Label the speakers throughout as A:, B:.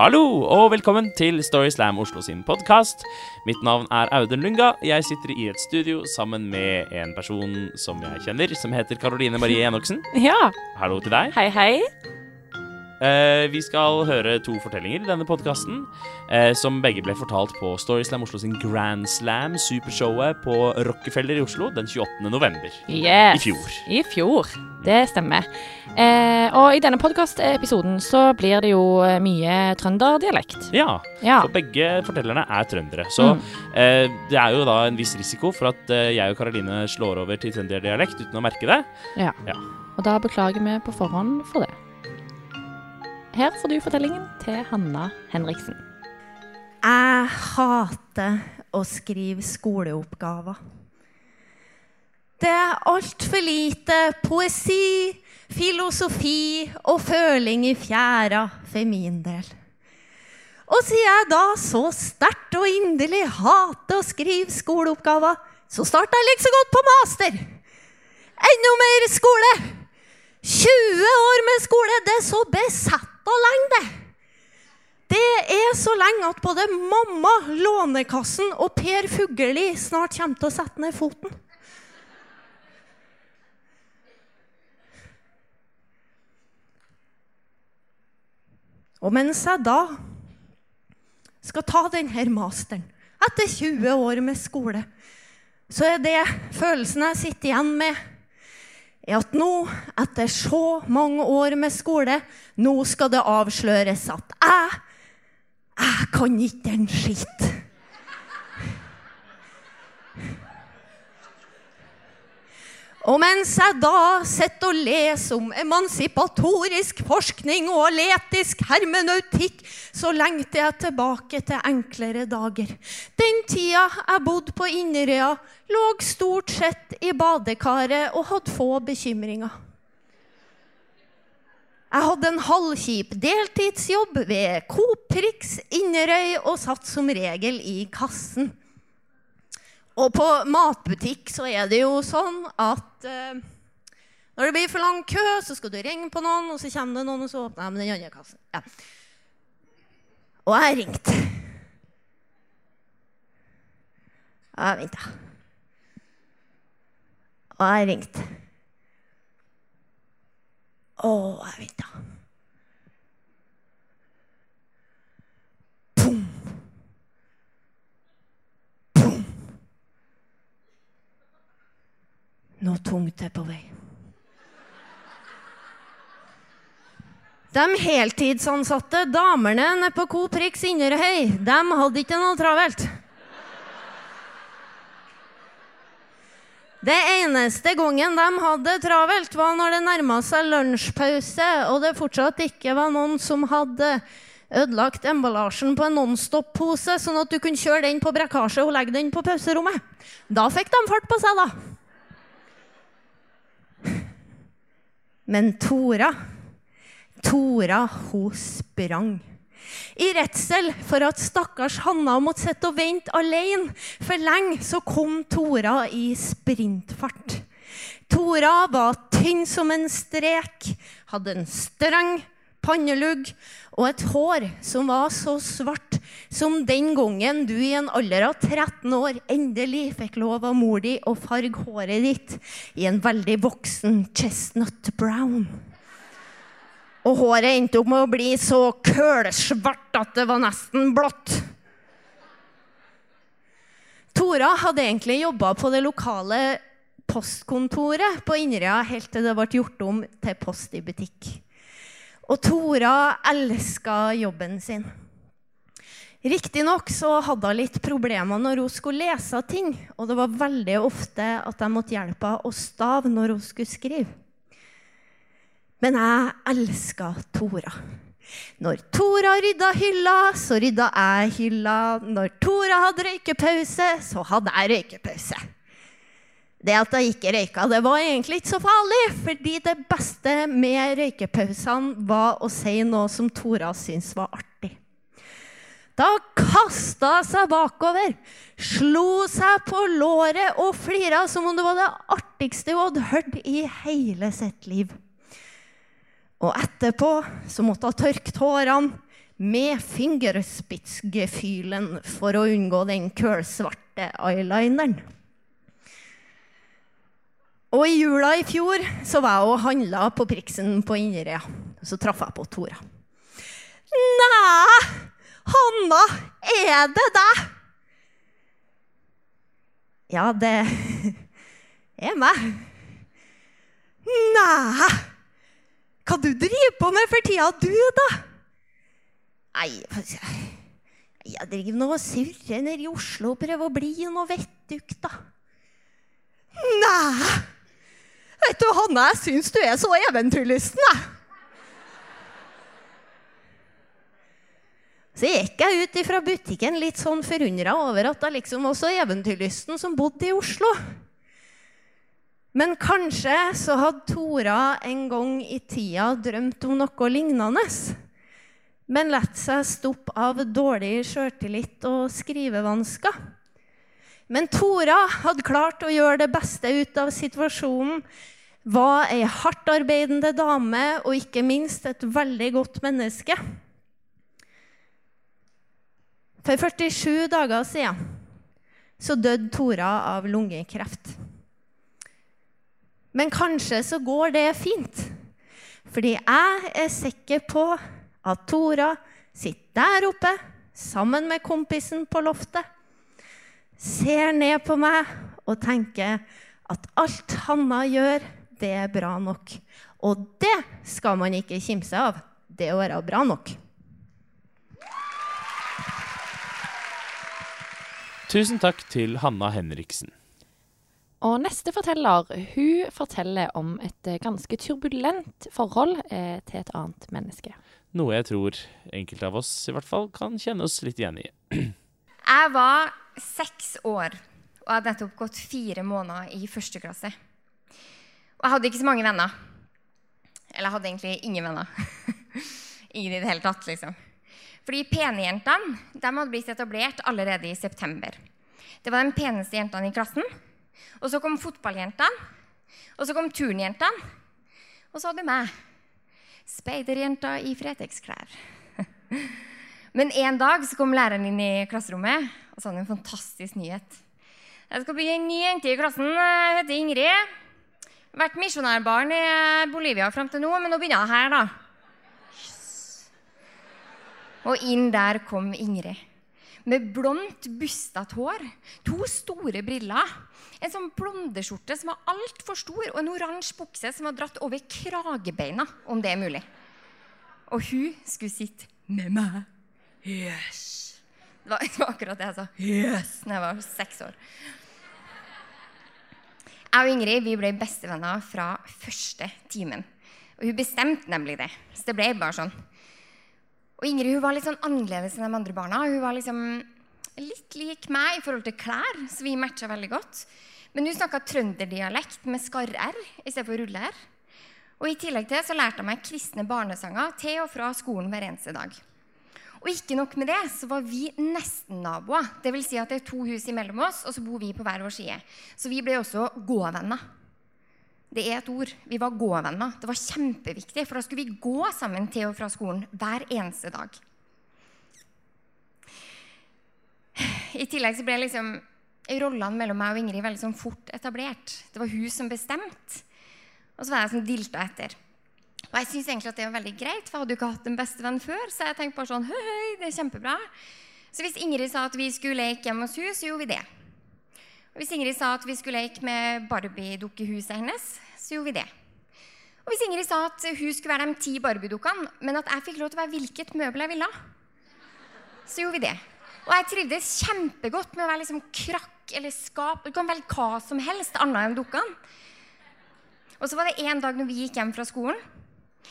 A: Hallo og velkommen til Storyslam Oslo sin podkast. Mitt navn er Audun Lunga. Jeg sitter i et studio sammen med en person som jeg kjenner, som heter Karoline Marie Enoksen.
B: Ja.
A: Hallo til deg.
B: Hei, hei.
A: Eh, vi skal høre to fortellinger i denne podkasten, eh, som begge ble fortalt på Storyslam Oslo sin Grand Slam, supershowet på Rockefeller i Oslo den 28. november.
B: Yes.
A: I fjor.
B: I fjor. Det stemmer. Eh, og i denne podkastepisoden så blir det jo eh, mye trønderdialekt.
A: Ja,
B: Ja.
A: for begge fortellerne er trøndere. Så
B: Mm.
A: eh, det er jo da en viss risiko for at jeg og Karoline slår over til trønderdialekt uten å merke det.
B: ja.
A: Ja.
B: Og da beklager vi på forhånd for det. Her får du fortellingen til Hanna Henriksen.
C: Jeg hater å skrive skoleoppgaver. Det er altfor lite poesi, filosofi og føling i fjæra for min del. Og siden jeg da så sterkt og inderlig hater å skrive skoleoppgaver, så starta jeg like så godt på master. Enda mer skole! 20 år med skole, det er så besetta lenge, det. Det er så lenge at både mamma, Lånekassen og Per Fugelli snart kommer til å sette ned foten. Og mens jeg da skal ta denne masteren etter 20 år med skole, så er det følelsen jeg sitter igjen med, er at nå, etter så mange år med skole, nå skal det avsløres at jeg jeg kan ikke en skitt. Og mens jeg da sitter og leser om emansipatorisk forskning og aletisk hermeneutikk, så lengter jeg tilbake til enklere dager. Den tida jeg bodde på Inderøya, lå stort sett i badekaret og hadde få bekymringer. Jeg hadde en halvkjip deltidsjobb ved Coop Prix Inderøy og satt som regel i kassen. Og på matbutikk så er det jo sånn at eh, når det blir for lang kø, så skal du ringe på noen, og så kommer det noen, og så åpner de den andre kassen. Ja. Og jeg ringte. Og jeg venta. Og jeg ringte. Og jeg venta. Noe tungt er på vei. De heltidsansatte damene nede på Coop Rix Inderøy, de hadde ikke noe travelt. Det eneste gangen de hadde travelt, var når det nærma seg lunsjpause, og det fortsatt ikke var noen som hadde ødelagt emballasjen på en Nonstop-pose, sånn at du kunne kjøre den på brekkasje og legge den på pauserommet. Da fikk de fart på seg, da. Men Tora Tora, hun sprang. I redsel for at stakkars Hanna måtte sitte og vente alene for lenge, så kom Tora i sprintfart. Tora var tynn som en strek, hadde en streng pannelugg og et hår som var så svart som den gangen du i en alder av 13 år endelig fikk lov av mor di å farge håret ditt i en veldig voksen chestnut brown. Og håret endte opp med å bli så kølsvart at det var nesten blått. Tora hadde egentlig jobba på det lokale postkontoret på Inderøya helt til det ble gjort om til Post i butikk. Og Tora elska jobben sin. Riktignok så hadde hun litt problemer når hun skulle lese ting, og det var veldig ofte at jeg måtte hjelpe henne å stave når hun skulle skrive. Men jeg elska Tora. Når Tora rydda hylla, så rydda jeg hylla. Når Tora hadde røykepause, så hadde jeg røykepause. Det at jeg ikke røyka, det var egentlig ikke så farlig, fordi det beste med røykepausene var å si noe som Tora syntes var artig. Da kasta hun seg bakover, slo seg på låret og flira som om det var det artigste hun hadde hørt i hele sitt liv. Og etterpå så måtte hun tørke tårene med fingerspitzgefühlen for å unngå den kølsvarte eyelineren. Og i jula i fjor så var jeg og handla på Priksen på Inderøya. Så traff jeg på Tora. Nei, Hanna, er det deg? Ja, det er meg. Nei, hva du driver på med for tida, du, da? Nei, jeg driver nå og surrer nede i Oslo og prøver å bli noe vettug, da. Nei! Vet du, Hanne, jeg syns du er så eventyrlysten, jeg. Så gikk jeg ut fra butikken litt sånn forundra over at det liksom også så eventyrlysten som bodde i Oslo. Men kanskje så hadde Tora en gang i tida drømt om noe lignende. Men latt seg stoppe av dårlig sjøltillit og skrivevansker. Men Tora hadde klart å gjøre det beste ut av situasjonen. Var ei hardtarbeidende dame og ikke minst et veldig godt menneske. For 47 dager siden så døde Tora av lungekreft. Men kanskje så går det fint. Fordi jeg er sikker på at Tora sitter der oppe sammen med kompisen på loftet, ser ned på meg og tenker at alt Hanna gjør, det er bra nok. Og det skal man ikke kimse av. Det å være bra nok.
A: Tusen takk til Hanna Henriksen.
B: Og neste forteller hun forteller om et eh, ganske turbulent forhold eh, til et annet menneske.
A: Noe jeg tror enkelte av oss i hvert fall kan kjenne oss litt igjen i.
D: Jeg var seks år og hadde nettopp gått fire måneder i første klasse. Og jeg hadde ikke så mange venner. Eller jeg hadde egentlig ingen venner. ingen i det hele tatt, liksom. Fordi penejentene de hadde blitt etablert allerede i september. Det var de peneste jentene i klassen. Og så kom fotballjentene. Og så kom turnjentene. Og så hadde meg. Speiderjenta i Fretex-klær. Men en dag så kom læreren inn i klasserommet og sa en fantastisk nyhet. Jeg skal bli en ny jente i klassen. Hun heter Ingrid. Vært misjonærbarn i Bolivia fram til nå, men nå begynner jeg her, da. Yes. Og inn der kom Ingrid. Med blondt, bustete hår, to store briller, en sånn blondeskjorte som var altfor stor, og en oransje bukse som var dratt over kragebeina, om det er mulig. Og hun skulle sitte med meg. Yes. Det var, det var akkurat det jeg sa. Yes, da jeg var seks år. Jeg og Ingrid vi ble bestevenner fra første timen. Og hun bestemte nemlig det. Så det ble bare sånn. Og Ingrid hun var litt sånn annerledes enn de andre barna. Hun var liksom litt lik meg i forhold til klær, så vi matcha veldig godt. Men hun snakka trønderdialekt med skarr-r i stedet for rulle-r. Og I tillegg til så lærte jeg meg kristne barnesanger til og fra skolen hver eneste dag. Og ikke nok med det, så var vi nesten-naboer. Det vil si at det er to hus imellom oss, og så bor vi på hver vår side. Så vi ble også gåvenner. Det er et ord. Vi var gåvenner. Det var kjempeviktig, for da skulle vi gå sammen til og fra skolen hver eneste dag. I tillegg så ble liksom rollene mellom meg og Ingrid veldig sånn fort etablert. Det var hun som bestemte. Og så var jeg sånn dilta etter. Og jeg syns egentlig at det var veldig greit, for jeg hadde jo ikke hatt en bestevenn før. Så jeg tenkte bare sånn Høy, høy, det er kjempebra. Så hvis Ingrid sa at vi skulle leke hjemme hos henne, så gjorde vi det. Og hvis Ingrid sa at vi skulle leke med Barbie-dukkehuset hennes, så gjorde vi det. Og hvis Ingrid sa at hun skulle være de ti Barbie-dukkene, men at jeg fikk lov til å være hvilket møbel jeg ville, så gjorde vi det. Og jeg trivdes kjempegodt med å være liksom krakk eller skap. Du kan velge hva som helst annet enn dukkene. Og så var det en dag når vi gikk hjem fra skolen,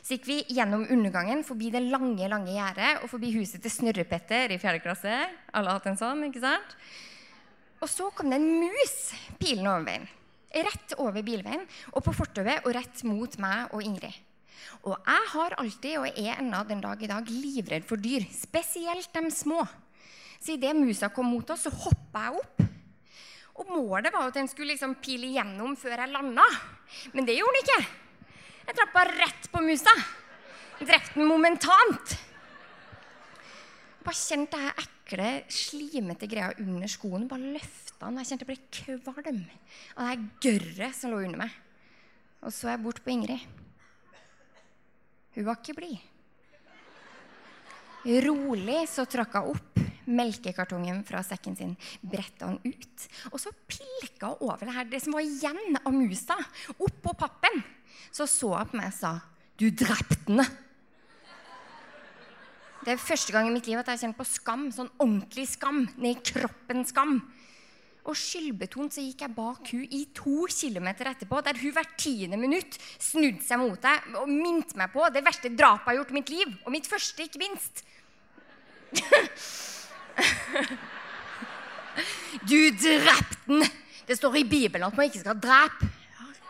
D: så gikk vi gjennom undergangen, forbi det lange lange gjerdet og forbi huset til Snørrepetter i fjerde klasse. Alle hatt en sånn, ikke sant? Og så kom det en mus pilende over veien. Rett over bilveien og på fortauet og rett mot meg og Ingrid. Og jeg har alltid, og er ennå den dag i dag, livredd for dyr. Spesielt de små. Så idet musa kom mot oss, så hoppa jeg opp. Og målet var at den skulle liksom pile igjennom før jeg landa. Men det gjorde den ikke. Jeg traff rett på musa. Drepte den momentant. Bare kjente det her ekle, slimete greia under skoen. Bare løfta den. Jeg kjente jeg ble kvalm av det her gørret som lå under meg. Og så jeg bort på Ingrid. Hun var ikke blid. Rolig så trakk hun opp melkekartongen fra sekken sin, bretta den ut, og så pilka hun over det her, det som var igjen av musa, oppå pappen. Så så hun på meg og sa, 'Du drepte den'. Det er første gang i mitt liv at jeg har kjent på skam. Sånn ordentlig skam. Ned i kroppen skam. Og skyldbetont så gikk jeg bak hun i to kilometer etterpå, der hun hvert tiende minutt snudde seg mot deg og minte meg på det verste drapet jeg har gjort i mitt liv. Og mitt første, ikke minst. Du drepte den! Det står i Bibelen at man ikke skal drepe.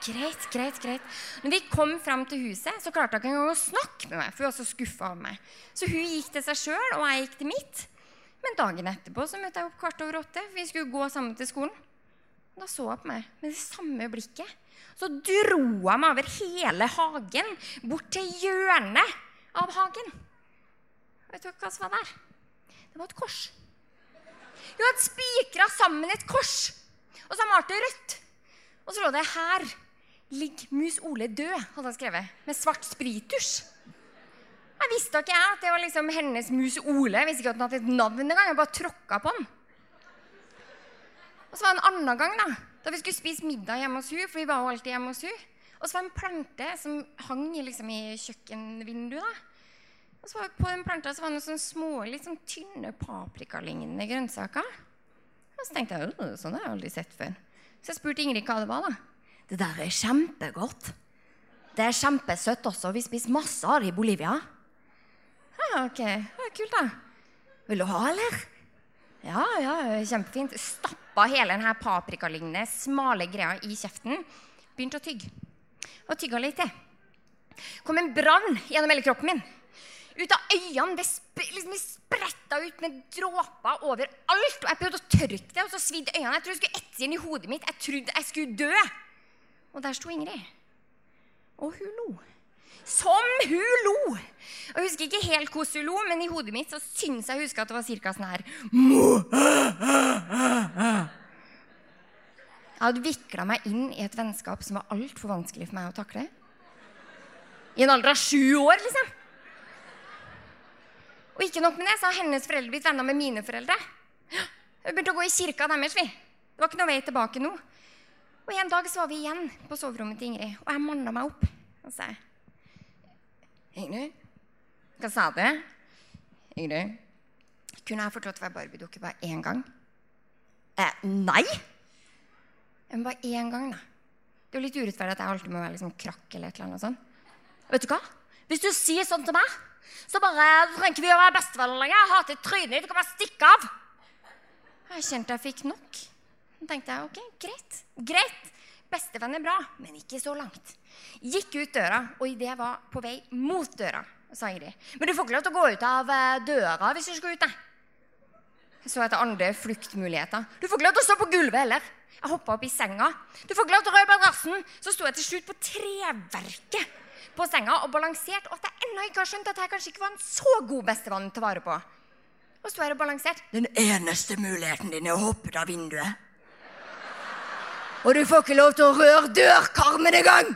D: Greit, greit, greit. Når vi kom fram til huset, så klarte hun ikke engang å snakke med meg. for hun var så skuffa over meg. Så hun gikk til seg sjøl, og jeg gikk til mitt. Men dagen etterpå så møtte jeg opp kvart over åtte. Vi skulle gå sammen til skolen. Da så hun på meg med det samme blikket. Så dro hun meg over hele hagen, bort til hjørnet av hagen. Vet du hva som var der? Det var et kors. Hun hadde spikra sammen et kors, og så malte rødt. Og så lå det 'Her ligger Mus Ole død', hadde han skrevet, med svart sprittusj. Jeg visste ikke jeg at det var liksom hennes mus Ole. Jeg visste ikke at den hadde et navn engang. Jeg bare tråkka på den. Og så var det en annen gang da, da vi skulle spise middag hjemme hos hun, for vi var jo alltid hjemme hos hun. Og så var det en plante som hang liksom i kjøkkenvinduet. da. Og så var på den planta så var det noen små, litt sånn tynne paprikalignende grønnsaker. Og så tenkte jeg «Øh, sånn har jeg aldri sett før. Så jeg spurte Ingrid hva det var. da. Det der er kjempegodt. Det er kjempesøtt også. Vi spiser masse av det i Bolivia. Ja, ok. Ja, kult, da. Vil du ha, eller? Ja, ja, kjempefint. Stappa hele denne paprikalignende, smale greia i kjeften. Begynte å tygge. Og tygga litt til. Kom en brann gjennom hele kroppen min. Ut av øynene. Det, sp liksom, spretta ut med dråper overalt. Og jeg prøvde å tørke det, og så svidde øynene. Jeg trodde jeg skulle etse inn i hodet mitt. Jeg trodde jeg skulle dø. Og der sto Ingrid. Og hun lo. Som hun lo! Jeg husker ikke helt hvordan hun lo, men i hodet mitt så syns jeg husker at det var cirka sånn her Jeg hadde vikla meg inn i et vennskap som var altfor vanskelig for meg å takle. I en alder av sju år, liksom. Og ikke nok med det, så har hennes foreldre blitt venner med mine foreldre. Vi begynte å gå i kirka deres. vi. Det var ikke noe vei tilbake nå. Og En dag så var vi igjen på soverommet til Ingrid, og jeg manna meg opp og sa Ingrid, hva sa du? Ingrid, kunne jeg fått lov til å være Barbie-dukke bare én gang? Eh, nei! Men bare én gang, da. Det er jo litt urettferdig at jeg alltid må være liksom krakk eller et eller annet sånt. Vet du hva? Hvis du sier sånn til meg, så bare trenger vi å være bestevenner lenger. Jeg hater trynet ditt. Du kan bare stikke av. Jeg kjente jeg fikk nok. Så tenkte jeg ok, greit. Greit. Bestevenn er bra, men ikke så langt. Gikk ut døra, og idet jeg var på vei mot døra, sa Ingrid Men du får ikke lov til å gå ut av eh, døra hvis du skal ut. Jeg så etter andre fluktmuligheter. Du får ikke lov til å stå på gulvet heller. Jeg hoppa opp i senga. Du får ikke lov til å røre madrassen. Så sto jeg til slutt på treverket på senga og balansert, og at jeg ennå ikke har skjønt at jeg kanskje ikke var en så god bestevenn til å vare på. Og sto her og balansert. Den eneste muligheten din er å hoppe ut av vinduet. Og du får ikke lov til å røre dørkarmen engang!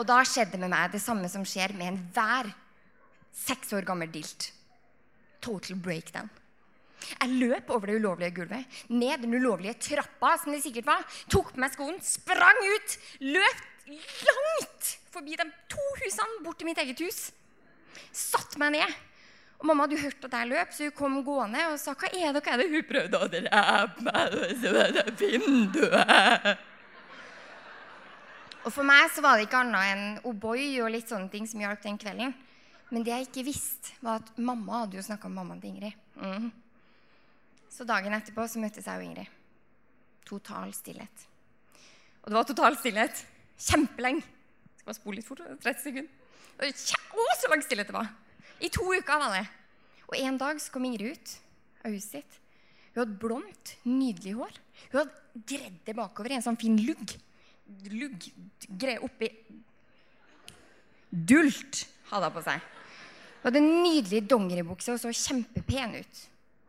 D: Og da skjedde med meg det samme som skjer med enhver seks år gammel dilt. Total breakdown. Jeg løp over det ulovlige gulvet, ned den ulovlige trappa, som det sikkert var, tok på meg skoen, sprang ut, løp langt forbi de to husene bort til mitt eget hus. Satt meg ned. Og mamma hadde jo hørt at jeg løp, så hun kom gående og sa hva er det, hva er det? Hun prøvde å drepe meg ved vinduet. Og For meg så var det ikke annet enn O'boy og litt sånne ting som hjalp den kvelden. Men det jeg ikke visste, var at mamma hadde jo snakka med mammaen til Ingrid. Mm. Så dagen etterpå så møttes jeg og Ingrid. Total stillhet. Og det var total stillhet kjempelenge. Skal bare spole litt fort. 30 sekunder. Å, så lang stillhet det var! I to uker var det. Og en dag så kom Ingrid ut av huset sitt. Hun hadde blondt, nydelig hår. Hun hadde gredd det bakover i en sånn fin lugg. Lugg greie oppi Dult hadde hun på seg. Hun hadde en nydelig dongeribukse og så kjempepen ut.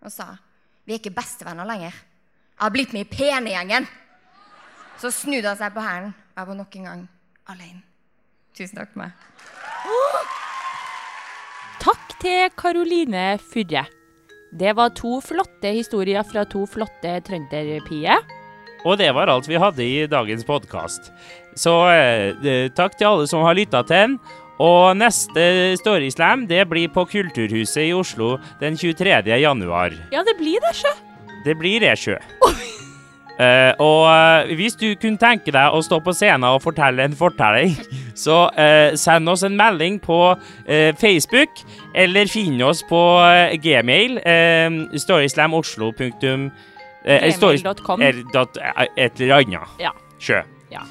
D: Og sa vi er ikke bestevenner lenger. Jeg har blitt med i penegjengen. Så snudde hun seg på hælen, jeg var nok en gang alene. Tusen takk for meg.
B: Til Karoline Furre. Det var to flotte historier fra to flotte trønderpier.
A: Og det var alt vi hadde i dagens podkast. Så eh, takk til alle som har lytta til den. Og neste Storyslam det blir på Kulturhuset i Oslo den 23. januar.
B: Ja, det blir det, sjø.
A: Det blir det, sjø. Eh, og uh, hvis du kunne tenke deg å stå på scenen og fortelle en fortelling, så uh, send oss en melding på Facebook, eller finn oss på gmail. Uh, storyslamoslo. punktum, eh,
B: Gmail.com.
A: Et eller annet.
B: Ja.
A: Sjø.
B: Ja.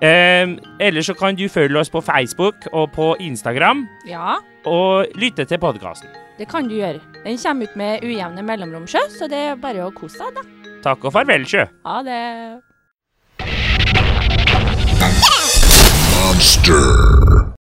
A: Ellers så kan du følge oss på Facebook og på Instagram,
B: ja,
A: og lytte til podkasten.
B: det kan du gjøre. Den kommer ut med ujevne mellomrom, sjø, så det er bare å kose seg, da.
A: Takk og farvel, sjø.
B: Ha det.
E: Monster.